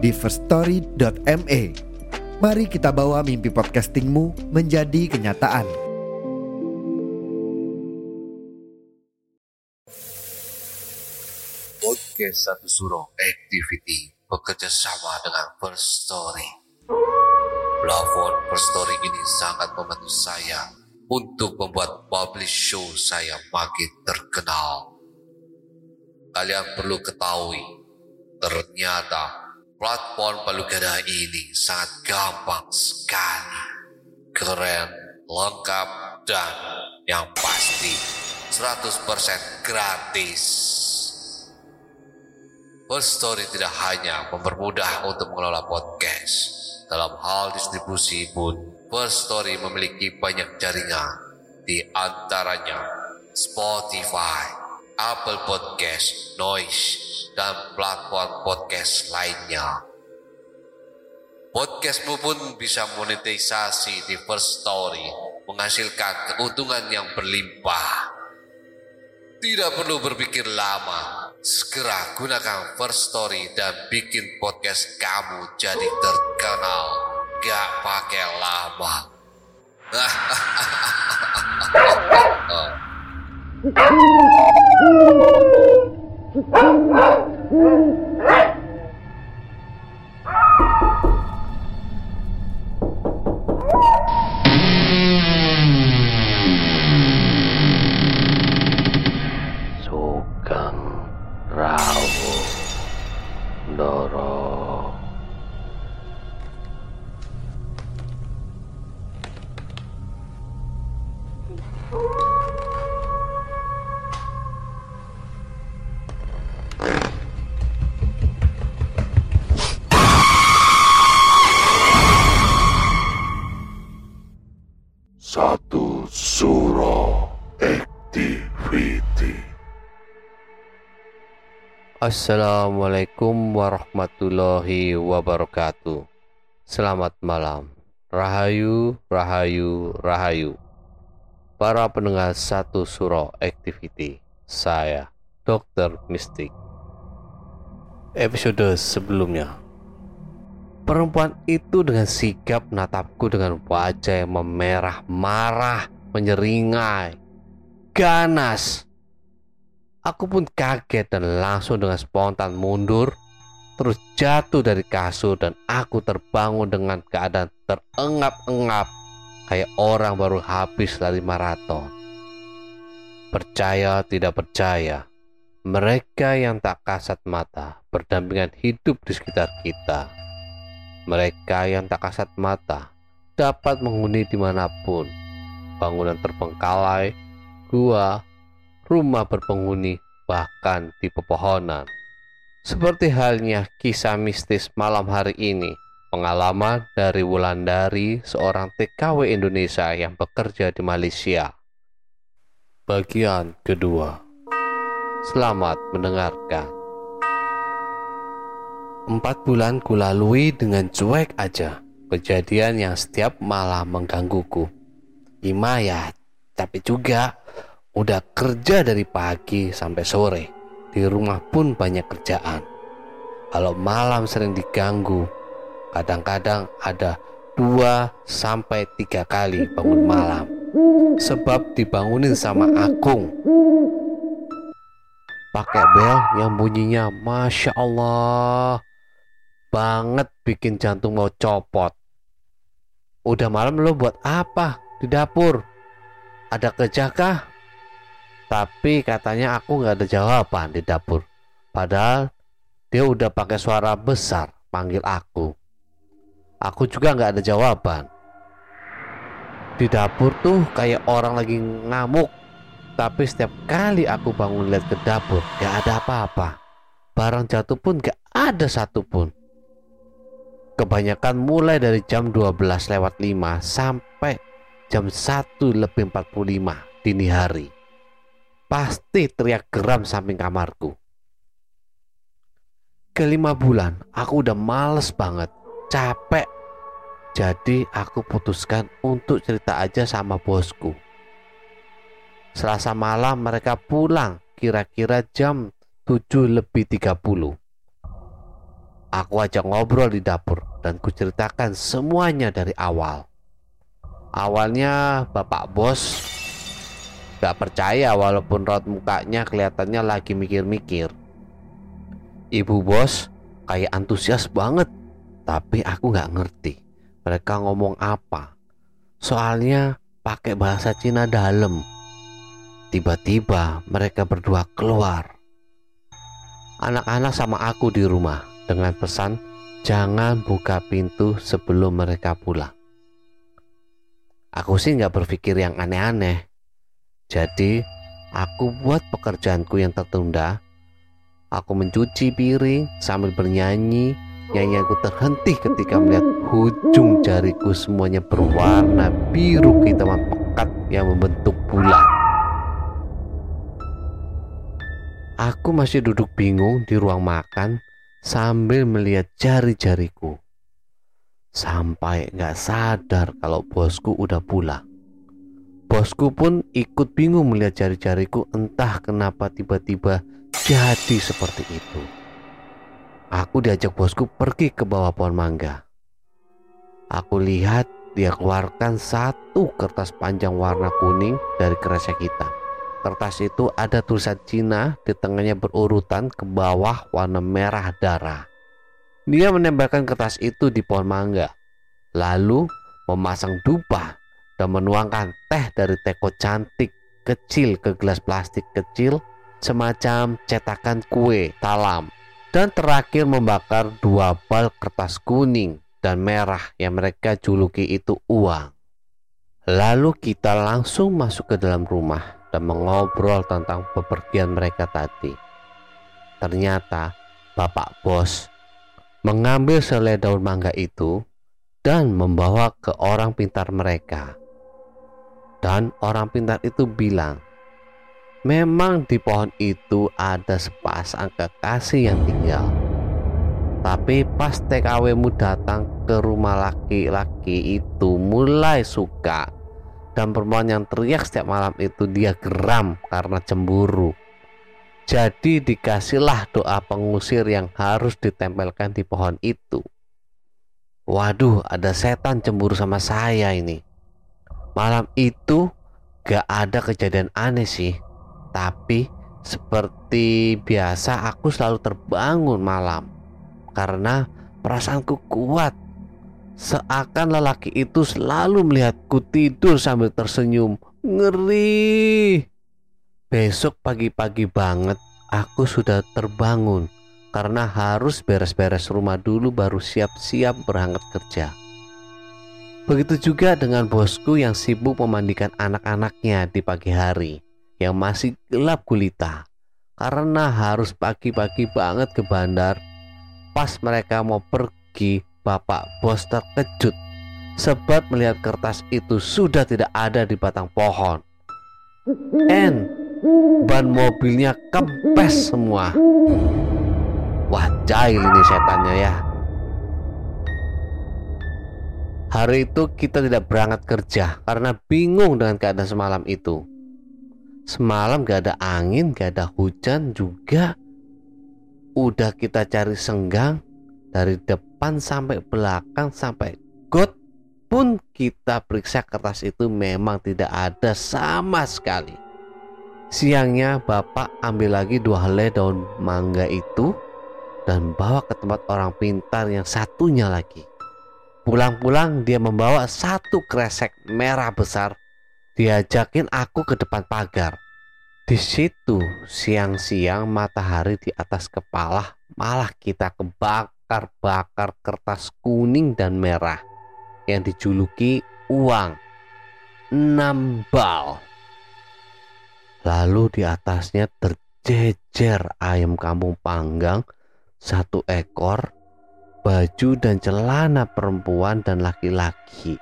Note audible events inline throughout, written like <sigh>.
di firststory.me. Mari kita bawa mimpi podcastingmu menjadi kenyataan. Podcast Satu Suro Activity bekerja sama dengan First Story. Platform First Story ini sangat membantu saya untuk membuat publish show saya makin terkenal. Kalian perlu ketahui, ternyata platform Palugada ini sangat gampang sekali. Keren, lengkap, dan yang pasti 100% gratis. First Story tidak hanya mempermudah untuk mengelola podcast, dalam hal distribusi pun First Story memiliki banyak jaringan, di antaranya Spotify, Apple Podcast, Noise, dan platform podcast lainnya. Podcastmu pun bisa monetisasi di First Story, menghasilkan keuntungan yang berlimpah. Tidak perlu berpikir lama, segera gunakan First Story dan bikin podcast kamu jadi terkenal. Gak pakai lama. <laughs> 啊嗯啊 Suro Activity Assalamualaikum warahmatullahi wabarakatuh. Selamat malam. Rahayu, rahayu, rahayu. Para pendengar satu suro activity. Saya, Dr. Mistik. Episode sebelumnya. Perempuan itu dengan sigap menatapku dengan wajah yang memerah, marah, menyeringai, ganas. Aku pun kaget dan langsung dengan spontan mundur, terus jatuh dari kasur dan aku terbangun dengan keadaan terengap-engap kayak orang baru habis lari maraton. Percaya tidak percaya, mereka yang tak kasat mata berdampingan hidup di sekitar kita. Mereka yang tak kasat mata dapat menghuni di mana pun, bangunan terbengkalai, gua, rumah berpenghuni, bahkan di pepohonan. Seperti halnya kisah mistis malam hari ini, pengalaman dari Wulandari, seorang TKW Indonesia yang bekerja di Malaysia. Bagian kedua. Selamat mendengarkan. Empat bulan kulalui dengan cuek aja kejadian yang setiap malam menggangguku. Ima ya, tapi juga udah kerja dari pagi sampai sore. Di rumah pun banyak kerjaan. Kalau malam sering diganggu, kadang-kadang ada dua sampai tiga kali bangun malam. Sebab dibangunin sama Akung. Pakai bel yang bunyinya Masya Allah banget bikin jantung mau copot. Udah malam lo buat apa di dapur? Ada kerja kah? Tapi katanya aku nggak ada jawaban di dapur. Padahal dia udah pakai suara besar panggil aku. Aku juga nggak ada jawaban. Di dapur tuh kayak orang lagi ngamuk. Tapi setiap kali aku bangun lihat ke dapur, gak ada apa-apa. Barang jatuh pun gak ada satupun. Kebanyakan mulai dari jam 12 lewat 5 sampai jam 1 lebih 45 dini hari. Pasti teriak geram samping kamarku. Kelima bulan, aku udah males banget, capek. Jadi aku putuskan untuk cerita aja sama bosku. Selasa malam mereka pulang kira-kira jam 7 lebih 30. Aku ajak ngobrol di dapur dan kuceritakan semuanya dari awal. Awalnya bapak bos gak percaya walaupun raut mukanya kelihatannya lagi mikir-mikir. Ibu bos kayak antusias banget, tapi aku nggak ngerti mereka ngomong apa. Soalnya pakai bahasa Cina dalam. Tiba-tiba mereka berdua keluar. Anak-anak sama aku di rumah dengan pesan jangan buka pintu sebelum mereka pulang. Aku sih nggak berpikir yang aneh-aneh. Jadi aku buat pekerjaanku yang tertunda Aku mencuci piring sambil bernyanyi. Nyanyianku terhenti ketika melihat hujung jariku semuanya berwarna biru kehitaman pekat yang membentuk bulan. Aku masih duduk bingung di ruang makan sambil melihat jari-jariku. Sampai gak sadar kalau bosku udah pulang. Bosku pun ikut bingung melihat jari-jariku entah kenapa tiba-tiba jadi seperti itu. Aku diajak bosku pergi ke bawah pohon mangga. Aku lihat dia keluarkan satu kertas panjang warna kuning dari kresek hitam. Kertas itu ada tulisan Cina di tengahnya berurutan ke bawah warna merah darah. Dia menembakkan kertas itu di pohon mangga, lalu memasang dupa dan menuangkan teh dari teko cantik kecil ke gelas plastik kecil semacam cetakan kue talam dan terakhir membakar dua bal kertas kuning dan merah yang mereka juluki itu uang. Lalu kita langsung masuk ke dalam rumah dan mengobrol tentang bepergian mereka tadi. Ternyata bapak bos mengambil selai daun mangga itu dan membawa ke orang pintar mereka. Dan orang pintar itu bilang, Memang di pohon itu ada sepasang kekasih yang tinggal. Tapi pas TKWmu datang ke rumah laki-laki itu mulai suka dan perempuan yang teriak setiap malam itu dia geram karena cemburu. Jadi dikasihlah doa pengusir yang harus ditempelkan di pohon itu. Waduh, ada setan cemburu sama saya ini. Malam itu gak ada kejadian aneh sih tapi seperti biasa aku selalu terbangun malam karena perasaanku kuat. Seakan lelaki itu selalu melihatku tidur sambil tersenyum. Ngeri. Besok pagi-pagi banget aku sudah terbangun karena harus beres-beres rumah dulu baru siap-siap berangkat kerja. Begitu juga dengan bosku yang sibuk memandikan anak-anaknya di pagi hari yang masih gelap gulita karena harus pagi-pagi banget ke bandar. Pas mereka mau pergi, bapak bos terkejut sebab melihat kertas itu sudah tidak ada di batang pohon. And ban mobilnya kempes semua. Wah, jahil ini setannya ya. Hari itu kita tidak berangkat kerja karena bingung dengan keadaan semalam itu. Semalam gak ada angin, gak ada hujan juga. Udah kita cari senggang dari depan sampai belakang sampai got pun kita periksa kertas itu memang tidak ada sama sekali. Siangnya bapak ambil lagi dua helai daun mangga itu dan bawa ke tempat orang pintar yang satunya lagi. Pulang-pulang dia membawa satu kresek merah besar diajakin aku ke depan pagar. Di situ siang-siang matahari di atas kepala malah kita kebakar-bakar kertas kuning dan merah yang dijuluki uang enam bal. Lalu di atasnya terjejer ayam kampung panggang satu ekor baju dan celana perempuan dan laki-laki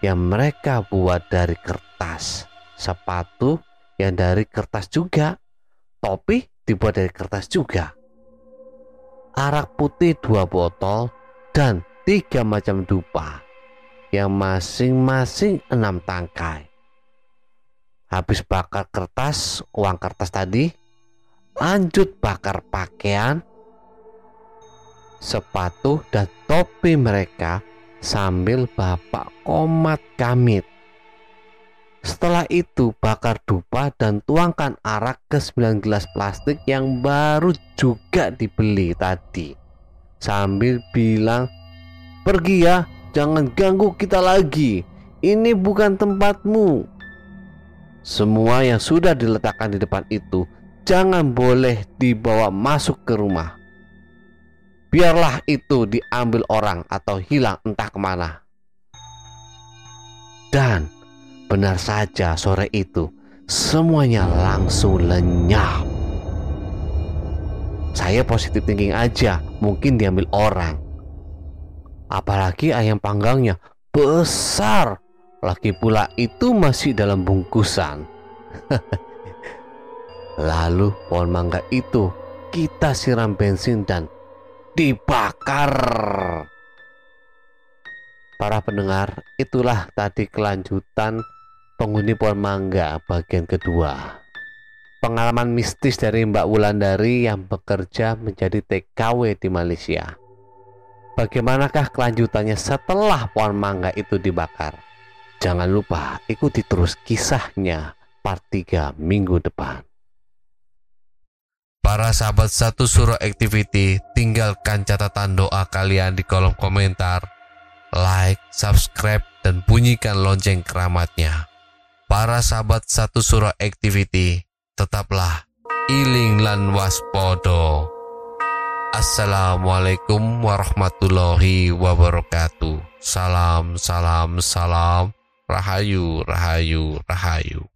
yang mereka buat dari kertas, sepatu yang dari kertas juga, topi dibuat dari kertas juga, arak putih dua botol dan tiga macam dupa yang masing-masing enam tangkai. Habis bakar kertas, uang kertas tadi, lanjut bakar pakaian, sepatu dan topi mereka sambil bapak komat kamit. Setelah itu bakar dupa dan tuangkan arak ke 9 gelas plastik yang baru juga dibeli tadi. Sambil bilang, pergi ya, jangan ganggu kita lagi. Ini bukan tempatmu. Semua yang sudah diletakkan di depan itu jangan boleh dibawa masuk ke rumah biarlah itu diambil orang atau hilang entah ke mana. Dan benar saja sore itu semuanya langsung lenyap. Saya positif thinking aja, mungkin diambil orang. Apalagi ayam panggangnya besar, lagi pula itu masih dalam bungkusan. <laughs> Lalu pohon mangga itu kita siram bensin dan dibakar. Para pendengar, itulah tadi kelanjutan penghuni pohon mangga bagian kedua. Pengalaman mistis dari Mbak Wulandari yang bekerja menjadi TKW di Malaysia. Bagaimanakah kelanjutannya setelah pohon mangga itu dibakar? Jangan lupa ikuti terus kisahnya part 3 minggu depan. Para sahabat satu suruh activity, tinggalkan catatan doa kalian di kolom komentar, like, subscribe, dan bunyikan lonceng keramatnya. Para sahabat satu surah activity, tetaplah iling lan waspodo. Assalamualaikum warahmatullahi wabarakatuh. Salam, salam, salam. Rahayu, rahayu, rahayu.